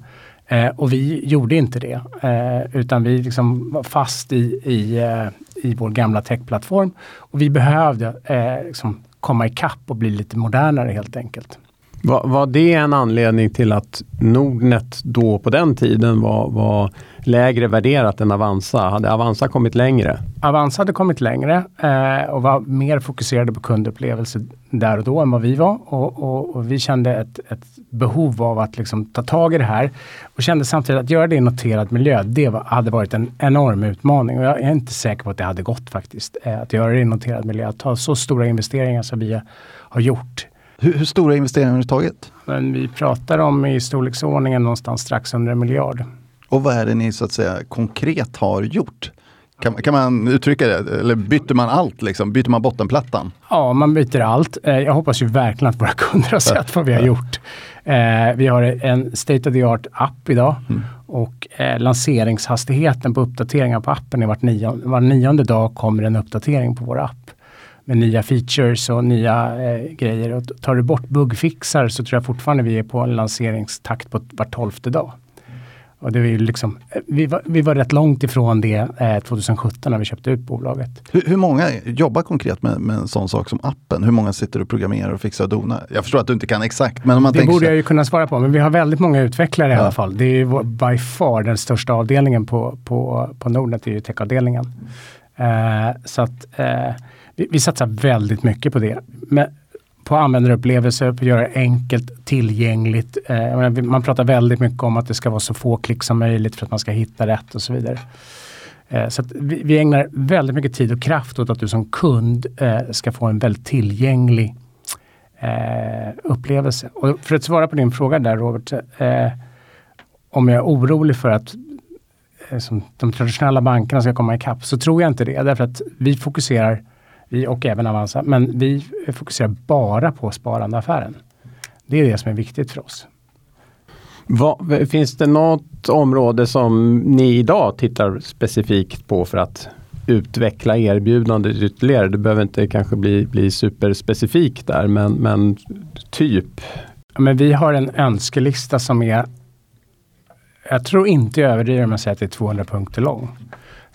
Eh, och vi gjorde inte det. Eh, utan vi liksom var fast i, i, eh, i vår gamla techplattform. Och vi behövde eh, liksom komma ikapp och bli lite modernare helt enkelt. Var, var det en anledning till att Nordnet då på den tiden var, var lägre värderat än Avanza? Hade Avanza kommit längre? Avanza hade kommit längre eh, och var mer fokuserade på kundupplevelse där och då än vad vi var. Och, och, och vi kände ett, ett, behov av att liksom ta tag i det här och kände samtidigt att göra det i noterad miljö, det var, hade varit en enorm utmaning. Och jag är inte säker på att det hade gått faktiskt. Eh, att göra det i noterad miljö, att ta så stora investeringar som vi har gjort hur, hur stora investeringar har ni tagit? Men vi pratar om i storleksordningen någonstans strax under en miljard. Och vad är det ni så att säga konkret har gjort? Kan, kan man uttrycka det? Eller byter man allt? Liksom? Byter man bottenplattan? Ja, man byter allt. Eh, jag hoppas ju verkligen att våra kunder har sett vad vi har gjort. Eh, vi har en state of the art app idag mm. och eh, lanseringshastigheten på uppdateringar på appen är vart nionde, var nionde dag kommer en uppdatering på vår app med nya features och nya eh, grejer. Och tar du bort buggfixar så tror jag fortfarande vi är på en lanseringstakt på var tolfte dag. Och det är liksom, eh, vi, var, vi var rätt långt ifrån det eh, 2017 när vi köpte ut bolaget. Hur, hur många jobbar konkret med, med, en sån sak som appen? Hur många sitter och programmerar och fixar och donar? Jag förstår att du inte kan exakt. Men om man det borde så... jag ju kunna svara på, men vi har väldigt många utvecklare ja. i alla fall. Det är ju by far den största avdelningen på, på, på Nordnet, det är ju techavdelningen. Eh, så att eh, vi, vi satsar väldigt mycket på det. Men på användarupplevelser, på att göra det enkelt, tillgängligt. Eh, man pratar väldigt mycket om att det ska vara så få klick som möjligt för att man ska hitta rätt och så vidare. Eh, så vi, vi, ägnar väldigt mycket tid och kraft åt att du som kund eh, ska få en väldigt tillgänglig eh, upplevelse. Och för att svara på din fråga där Robert, eh, om jag är orolig för att eh, som de traditionella bankerna ska komma ikapp så tror jag inte det. Därför att vi fokuserar vi och även Avanza. Men vi fokuserar bara på sparandeaffären. Det är det som är viktigt för oss. Vad, finns det något område som ni idag tittar specifikt på för att utveckla erbjudandet ytterligare? Det behöver inte kanske bli, bli superspecifikt där, men, men typ? Men vi har en önskelista som är, jag tror inte jag överdriver om jag säger att det är 200 punkter lång.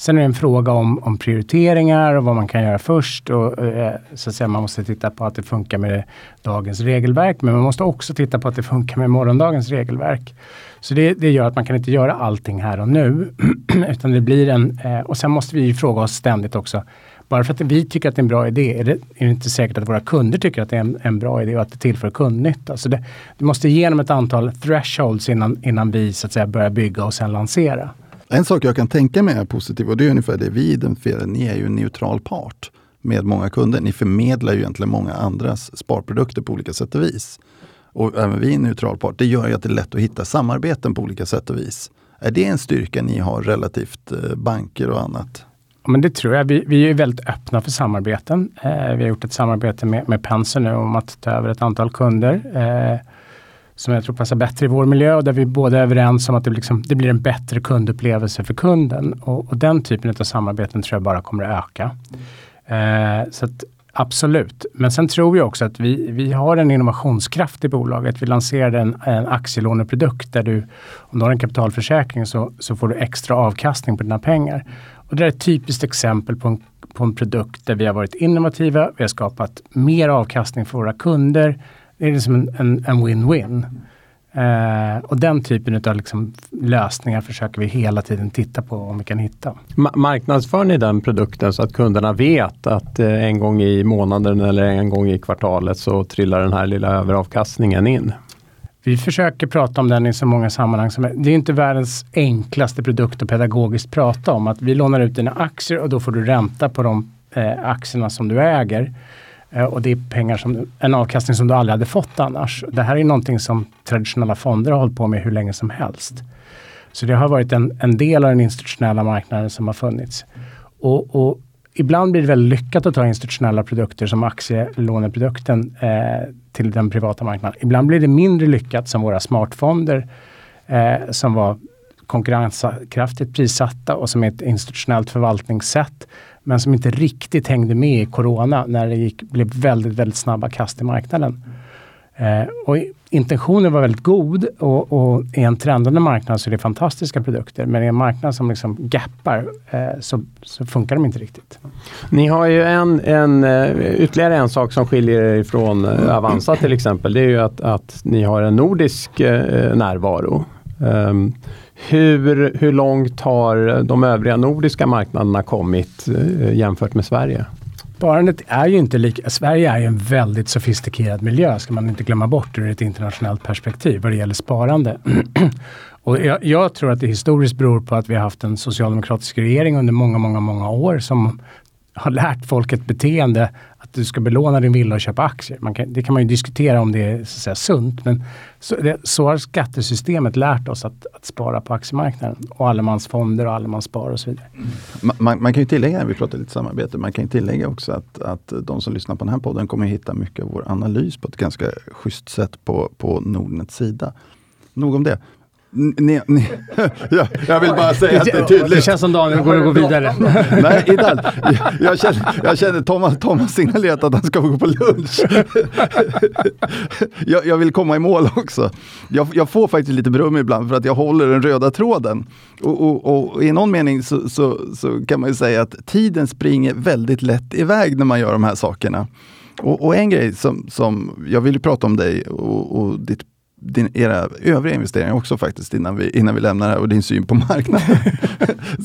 Sen är det en fråga om, om prioriteringar och vad man kan göra först. Och, eh, så att säga, man måste titta på att det funkar med dagens regelverk, men man måste också titta på att det funkar med morgondagens regelverk. Så det, det gör att man kan inte göra allting här och nu. utan det blir en, eh, och sen måste vi fråga oss ständigt också, bara för att vi tycker att det är en bra idé är det, är det inte säkert att våra kunder tycker att det är en, en bra idé och att det tillför kundnytta. Så det, det måste igenom ett antal thresholds innan, innan vi så att säga börjar bygga och sen lansera. En sak jag kan tänka mig är positiv och det är ungefär det vi identifierar. Ni är ju en neutral part med många kunder. Ni förmedlar ju egentligen många andras sparprodukter på olika sätt och vis. Och även vi är en neutral part. Det gör ju att det är lätt att hitta samarbeten på olika sätt och vis. Är det en styrka ni har relativt eh, banker och annat? Ja, men det tror jag. Vi, vi är väldigt öppna för samarbeten. Eh, vi har gjort ett samarbete med, med Penser nu om att ta över ett antal kunder. Eh, som jag tror passar bättre i vår miljö och där vi båda är överens om att det, liksom, det blir en bättre kundupplevelse för kunden. Och, och, den typen av samarbeten tror jag bara kommer att öka. Eh, så att, absolut. Men sen tror jag också att vi, vi har en innovationskraft i bolaget. Vi lanserade en, en aktielåneprodukt där du, om du har en kapitalförsäkring så, så får du extra avkastning på dina pengar. Och det är ett typiskt exempel på en, på en produkt där vi har varit innovativa, vi har skapat mer avkastning för våra kunder det är liksom en, en, win-win. Eh, och den typen av liksom lösningar försöker vi hela tiden titta på om vi kan hitta. Ma marknadsför ni den produkten så att kunderna vet att eh, en gång i månaden eller en gång i kvartalet så trillar den här lilla överavkastningen in? Vi försöker prata om den i så många sammanhang. Som är, det är inte världens enklaste produkt att pedagogiskt prata om. Att vi lånar ut dina aktier och då får du ränta på de eh, aktierna som du äger. Eh, och det är pengar som, en avkastning som du aldrig hade fått annars. Det här är någonting som traditionella fonder har hållit på med hur länge som helst. Så det har varit en, en del av den institutionella marknaden som har funnits. Och, och ibland blir det väldigt lyckat att ta institutionella produkter som aktielåneprodukten eh, till den privata marknaden. Ibland blir det mindre lyckat som våra smartfonder eh, som var konkurrenskraftigt prissatta och som är ett institutionellt förvaltningssätt men som inte riktigt hängde med i corona när det gick, blev väldigt, väldigt snabba kast i marknaden. Eh, och intentionen var väldigt god och, och, i en trendande marknad så är det fantastiska produkter. Men i en marknad som liksom gappar eh, så, så, funkar de inte riktigt. Ni har ju en, en, eh, ytterligare en sak som skiljer er från eh, Avanza till exempel. Det är ju att, att ni har en nordisk eh, närvaro. Um, hur, hur långt har de övriga nordiska marknaderna kommit eh, jämfört med Sverige? Sparandet är ju inte lika... Sverige är ju en väldigt sofistikerad miljö, ska man inte glömma bort ur ett internationellt perspektiv vad det gäller sparande. Och jag, jag, tror att det historiskt beror på att vi har haft en socialdemokratisk regering under många, många, många år som har lärt folk ett beteende att du ska belåna din villa och köpa aktier. Kan, det kan man ju diskutera om det är så att säga, sunt. Men så, det, så har skattesystemet lärt oss att, att, spara på aktiemarknaden. Och allemansfonder och allemansspar och så vidare. Mm. Man, man, man, kan ju tillägga, vi pratar lite samarbete, man kan ju tillägga också att, att de som lyssnar på den här podden kommer hitta mycket av vår analys på ett ganska schysst sätt på, på Nordnets sida. Nog om det. Ni, ni, ja, jag vill bara säga att det är tydligt. Det känns som Daniel går att gå vidare. Nej, inte Jag, jag känner, jag känner Thomas, Thomas signalerat att han ska gå på lunch. Jag, jag vill komma i mål också. Jag, jag, får faktiskt lite beröm ibland för att jag håller den röda tråden. Och, och, och i någon mening så, så, så, kan man ju säga att tiden springer väldigt lätt iväg när man gör de här sakerna. Och, och en grej som, som jag vill prata om dig och, och ditt din, era övriga investeringar också faktiskt innan vi, innan vi lämnar det här och din syn på marknaden.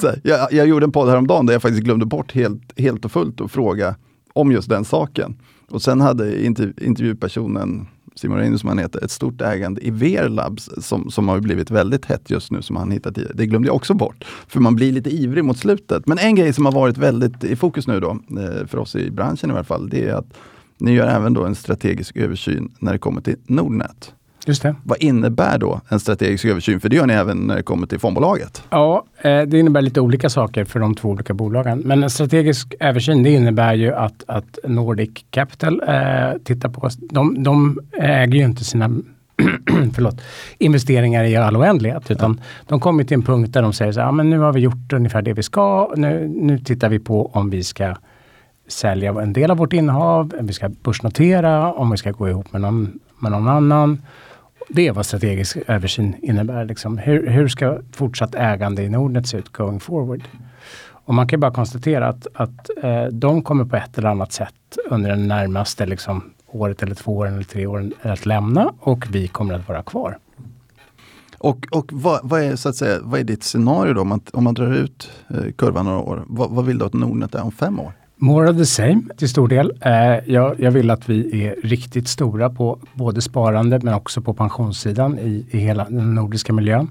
här, jag, jag gjorde en podd häromdagen där jag faktiskt glömde bort helt, helt och fullt att fråga om just den saken. Och sen hade intervju, intervjupersonen Simon Reino som han heter, ett stort ägande i Verlabs som, som har blivit väldigt hett just nu som han hittat tidigare. Det glömde jag också bort. För man blir lite ivrig mot slutet. Men en grej som har varit väldigt i fokus nu då, eh, för oss i branschen i alla fall, det är att ni gör även då en strategisk översyn när det kommer till Nordnet. Just det. Vad innebär då en strategisk översyn? För det gör ni även när det kommer till fondbolaget. Ja, eh, det innebär lite olika saker för de två olika bolagen. Men en strategisk översyn det innebär ju att, att Nordic Capital eh, tittar på... De, de äger ju inte sina förlåt, investeringar i all oändlighet. Utan ja. de kommer till en punkt där de säger så här, men nu har vi gjort ungefär det vi ska. Nu, nu tittar vi på om vi ska sälja en del av vårt innehav, om vi ska börsnotera, om vi ska gå ihop med någon, med någon annan. Det är vad strategisk översyn innebär. Liksom. Hur, hur ska fortsatt ägande i Nordnet se ut going forward? Och man kan bara konstatera att, att eh, de kommer på ett eller annat sätt under den närmaste liksom, året eller två åren eller tre åren att lämna och vi kommer att vara kvar. Och, och vad, vad, är, så att säga, vad är ditt scenario då? Om man, om man drar ut eh, kurvan några år. Vad, vad vill du att Nordnet är om fem år? More of the same till stor del. Eh, jag, jag, vill att vi är riktigt stora på både sparande men också på pensionssidan i, i hela den nordiska miljön.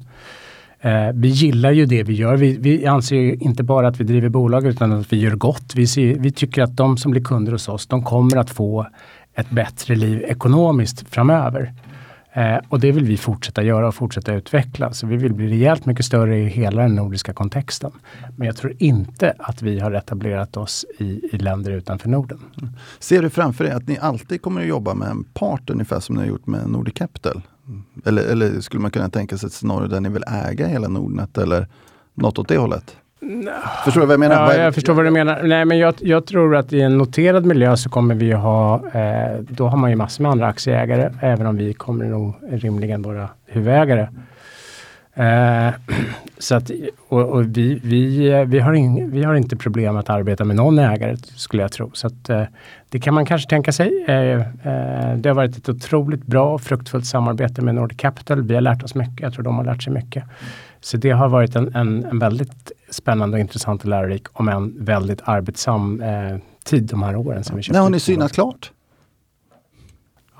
Eh, vi gillar ju det vi gör. Vi, vi anser ju inte bara att vi driver bolag utan att vi gör gott. Vi, ser, vi tycker att de som blir kunder hos oss, de kommer att få ett bättre liv ekonomiskt framöver. Eh, och det vill vi fortsätta göra och fortsätta utveckla. Så vi vill bli rejält mycket större i hela den nordiska kontexten. Men jag tror inte att vi har etablerat oss i, i länder utanför Norden. Mm. Ser du framför dig att ni alltid kommer att jobba med en part ungefär som ni har gjort med Nordic Capital? Eller, eller skulle man kunna tänka sig ett scenario där ni vill äga hela Nordnet eller något åt det hållet? Förstår du vad jag menar? Ja, jag förstår vad du menar. Nej, men jag, jag, tror att i en noterad miljö så kommer vi ha, eh, då har man ju massor med andra aktieägare, även om vi kommer nog rimligen vara huvudägare. Eh, så att, och, och, vi, vi, vi, har in, vi har inte problem att arbeta med någon ägare, skulle jag tro. Så att, eh, det kan man kanske tänka sig. Eh, eh, det har varit ett otroligt bra och fruktfullt samarbete med Nordic Capital. Vi har lärt oss mycket, jag tror de har lärt sig mycket. Så det har varit en, en, en väldigt spännande och intressant och lärorik, om en väldigt arbetsam eh, tid de här åren. Som vi När har ni synat klart?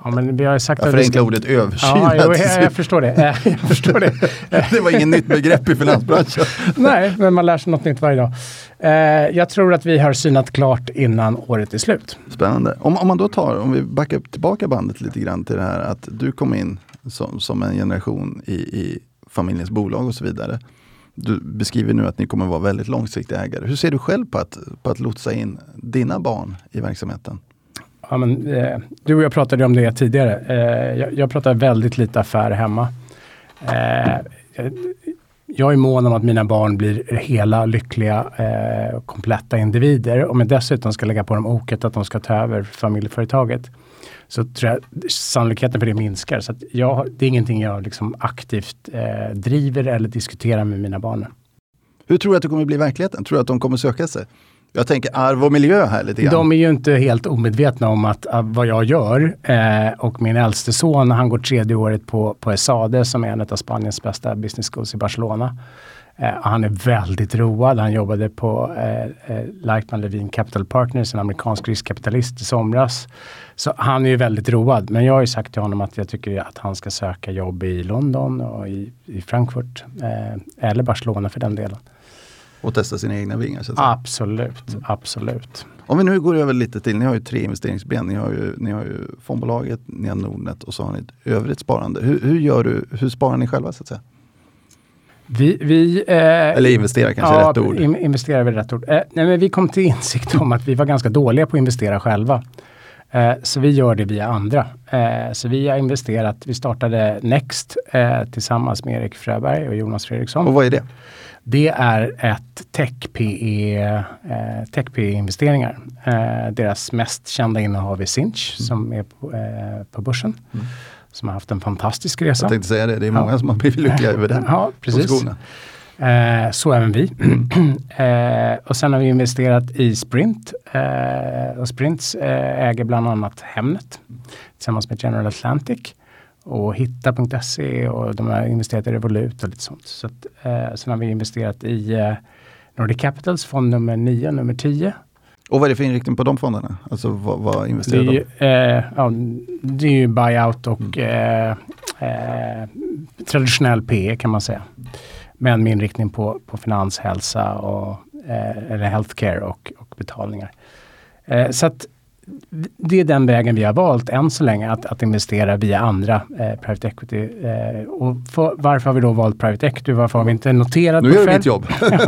Ja, men vi har sagt jag förenklar ordet översyn. Ja, jo, jag, jag, förstår det. jag förstår det. det var inget nytt begrepp i finansbranschen. Nej, men man lär sig något nytt varje dag. Eh, jag tror att vi har synat klart innan året är slut. Spännande. Om, om man då tar, om vi backar tillbaka bandet lite grann till det här att du kom in som, som en generation i, i familjens bolag och så vidare. Du beskriver nu att ni kommer vara väldigt långsiktiga ägare. Hur ser du själv på att, på att lotsa in dina barn i verksamheten? Ja, men, eh, du och jag pratade om det tidigare. Eh, jag, jag pratar väldigt lite affär hemma. Eh, jag är mån om att mina barn blir hela, lyckliga, eh, kompletta individer. Om jag dessutom ska lägga på dem oket att de ska ta över familjeföretaget så tror jag sannolikheten för det minskar. Så jag, det är ingenting jag liksom aktivt eh, driver eller diskuterar med mina barn. Hur tror du att det kommer bli i verkligheten? Tror du att de kommer söka sig? Jag tänker arv och miljö här lite grann. De är ju inte helt omedvetna om att, att vad jag gör. Eh, och min äldste son, han går tredje året på, på ESADE som är en av Spaniens bästa business schools i Barcelona. Eh, han är väldigt road. Han jobbade på eh, eh Lightman Levin Capital Partners, en amerikansk riskkapitalist i somras. Så han är ju väldigt road. Men jag har ju sagt till honom att jag tycker att han ska söka jobb i London och i, i Frankfurt. Eh, eller Barcelona för den delen. Och testa sina egna vingar? Så absolut, mm. absolut. Om vi nu går över lite till, ni har ju tre investeringsben. Ni har ju, ni har ju fondbolaget, ni har Nordnet och så har ni ett övrigt sparande. Hur, hur, gör du, hur sparar ni själva så att säga? Vi, vi, eh, Eller investera kanske ja, är rätt ord. In, investera är väl rätt ord. Eh, nej, men vi kom till insikt om att vi var ganska dåliga på att investera själva. Eh, så vi gör det via andra. Eh, så vi har investerat, vi startade Next eh, tillsammans med Erik Fröberg och Jonas Fredriksson. Och vad är det? Det är ett tech-PE, eh, tech-PE-investeringar. Eh, deras mest kända innehav är Sinch mm. som är på, eh, på börsen. Mm som har haft en fantastisk resa. Jag tänkte säga det, det är många ja. som har blivit lyckliga över den ja, precis. Eh, så även vi. eh, och sen har vi investerat i Sprint. Eh, och Sprint äger bland annat Hemnet tillsammans med General Atlantic och Hitta.se och de har investerat i Revolut och lite sånt. Så att, eh, sen har vi investerat i eh, Nordic Capitals fond nummer 9 och nummer 10 och vad är det för inriktning på de fonderna? Alltså vad, vad investerar det är, de? Eh, ja, det är ju buyout och mm. eh, eh, traditionell PE kan man säga. Men med inriktning på, på finans, hälsa och eh, eller healthcare och, och betalningar. Eh, så att det är den vägen vi har valt än så länge, att, att investera via andra eh, private equity. Eh, och för, varför har vi då valt private equity? Varför har vi inte noterat Nu gör du mitt jobb.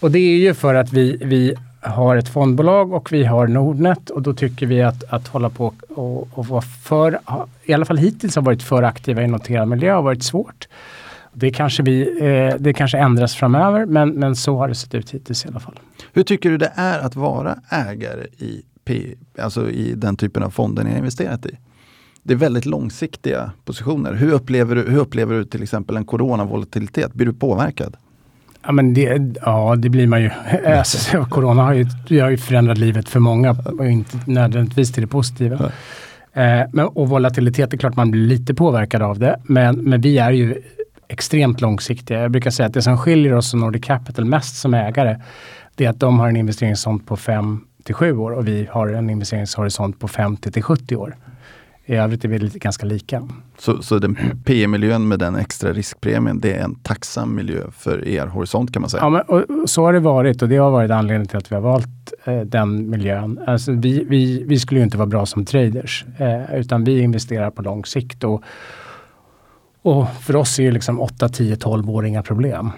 Och det är ju för att vi, vi har ett fondbolag och vi har Nordnet och då tycker vi att, att hålla på och, och vara för, i alla fall hittills har varit för aktiva i noterad miljö har varit svårt. Det kanske, vi, eh, det kanske ändras framöver men, men så har det sett ut hittills i alla fall. Hur tycker du det är att vara ägare i, P, alltså i den typen av fonder ni har investerat i? Det är väldigt långsiktiga positioner. Hur upplever du, hur upplever du till exempel en coronavolatilitet? Blir du påverkad? Ja, men det, ja, det blir man ju. Alltså, corona har ju, har ju förändrat livet för många och inte nödvändigtvis till det positiva. Eh, men, och volatilitet, är klart man blir lite påverkad av det. Men, men vi är ju extremt långsiktiga. Jag brukar säga att det som skiljer oss och Nordic Capital mest som ägare, det är att de har en investeringshorisont på 5 till 7 år och vi har en investeringshorisont på 50 till 70 år. I övrigt är vi lite, ganska lika. Så, så den PE-miljön med den extra riskpremien, det är en tacksam miljö för er horisont kan man säga? Ja, men, och, så har det varit och det har varit anledningen till att vi har valt eh, den miljön. Alltså, vi, vi, vi skulle ju inte vara bra som traders, eh, utan vi investerar på lång sikt. Och, och för oss är ju liksom 8, 10, 12 år inga problem.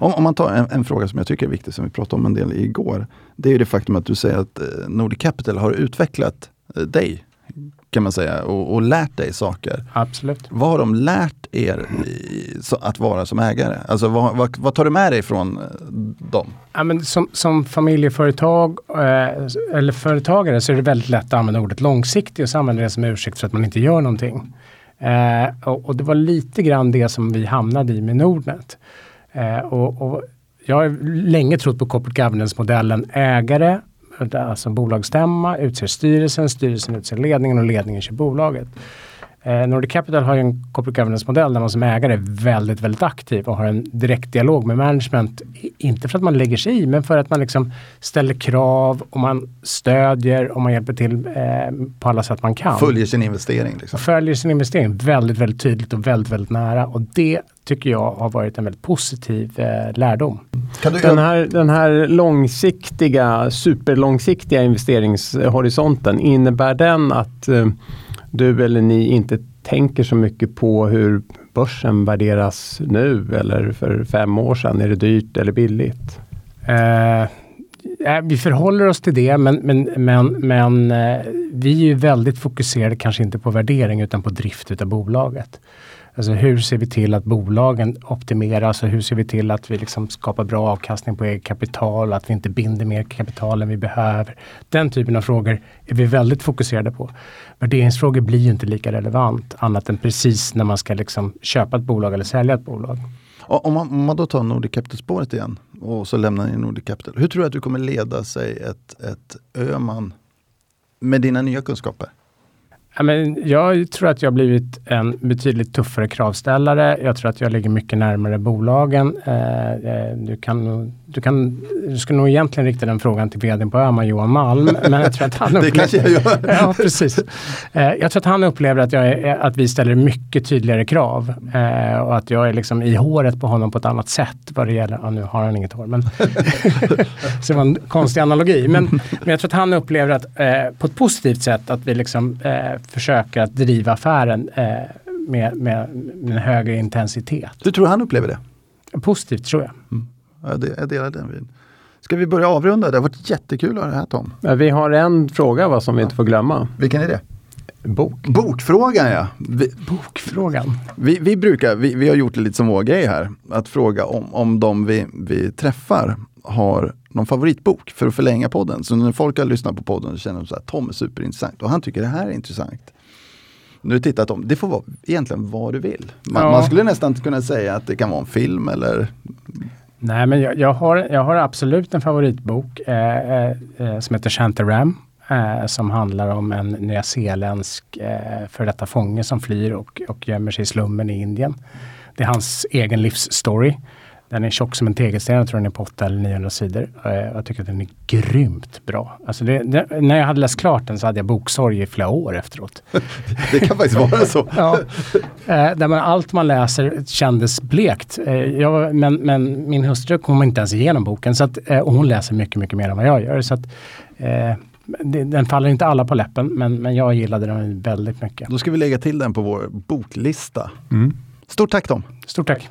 Om, om man tar en, en, fråga som jag tycker är viktig, som vi pratade om en del igår. Det är det faktum att du säger att eh, Nordic Capital har utvecklat eh, dig kan man säga och, och, lärt dig saker. Absolut. Vad har de lärt er i, så, att vara som ägare? Alltså vad, vad, vad, tar du med dig från eh, dem? Ja, men som, som familjeföretag eh, eller företagare så är det väldigt lätt att använda ordet långsiktig och så använder det som ursäkt för att man inte gör någonting. Eh, och, och, det var lite grann det som vi hamnade i med Nordnet. Eh, och, och jag har länge trott på corporate governance-modellen ägare alltså bolagsstämma utser styrelsen, styrelsen utser ledningen och ledningen kör bolaget. Eh, Nordic Capital har ju en corporate governance-modell där man som ägare är väldigt, väldigt aktiv och har en direkt dialog med management. Inte för att man lägger sig i, men för att man liksom ställer krav och man stödjer och man hjälper till eh, på alla sätt man kan. Följer sin investering. Liksom. Följer sin investering väldigt, väldigt tydligt och väldigt, väldigt nära. Och det tycker jag har varit en väldigt positiv eh, lärdom. den, här, den här långsiktiga, superlångsiktiga investeringshorisonten, innebär den att eh, du eller ni inte tänker så mycket på hur börsen värderas nu eller för fem år sedan? Är det dyrt eller billigt? Eh, eh, vi förhåller oss till det, men, men, men, men eh, vi är ju väldigt fokuserade, kanske inte på värdering, utan på drift utav bolaget. Alltså hur ser vi till att bolagen optimeras och hur ser vi till att vi liksom skapar bra avkastning på eget kapital, att vi inte binder mer kapital än vi behöver. Den typen av frågor är vi väldigt fokuserade på. Värderingsfrågor blir ju inte lika relevant annat än precis när man ska liksom köpa ett bolag eller sälja ett bolag. Om man, om man då tar Nordic Capital-spåret igen och så lämnar ni Nordic Capital. Hur tror du att du kommer leda sig ett, ett Öman med dina nya kunskaper? Ja, men jag tror att jag blivit en betydligt tuffare kravställare. Jag tror att jag ligger mycket närmare bolagen. Eh, eh du, kan, du, kan, du ska nog egentligen rikta den frågan till vdn på Öhman, Johan Malm. Men jag tror att han upplever, det kanske jag gör. ja, precis. Eh, jag tror att han upplever att, jag är, att vi ställer mycket tydligare krav. Och att jag är liksom i håret på honom på ett annat sätt vad det gäller, ja, nu har han inget hår, men så det var en konstig analogi. Men, men jag tror att han upplever att på ett positivt sätt att vi liksom försöker att driva affären eh, med, med, med, en högre intensitet. Hur tror han upplever det? Positivt tror jag. Mm. Jag, jag delar den vid. Ska vi börja avrunda? Det har varit jättekul att ha det här Tom. Vi har en fråga va, som vi inte får glömma. Vilken är det? Bok. Bokfrågan ja. Vi, Bokfrågan. Vi, vi brukar, vi, vi, har gjort det lite som vår grej här, att fråga om, om de vi, vi träffar har någon favoritbok för att förlänga podden. Så när folk har lyssnat på podden så känner de att Tom är superintressant och han tycker det här är intressant. Nu tittar Tom, det får vara egentligen vad du vill. Man, ja. man, skulle nästan kunna säga att det kan vara en film eller Nej men jag, jag har, jag har absolut en favoritbok eh, eh, eh som heter Shantaram. Eh, som handlar om en nyzeeländsk eh, för detta fånge som flyr och, och gömmer sig i slummen i Indien. Det är hans egen livsstory. Den är tjock som en tegelsten, jag tror den är på 8 eller 900 sidor. Eh, jag tycker att den är grymt bra. Alltså det, det, när jag hade läst klart den så hade jag boksorg i flera år efteråt. det kan faktiskt vara så. ja, eh, där man, allt man läser kändes blekt. Eh, jag, men, men, min hustru kom inte ens igenom boken så att, och hon läser mycket, mycket mer än vad jag gör. Så att, den faller inte alla på läppen men, men jag gillade den väldigt mycket. Då ska vi lägga till den på vår boklista. Mm. Stort tack Tom! Stort tack!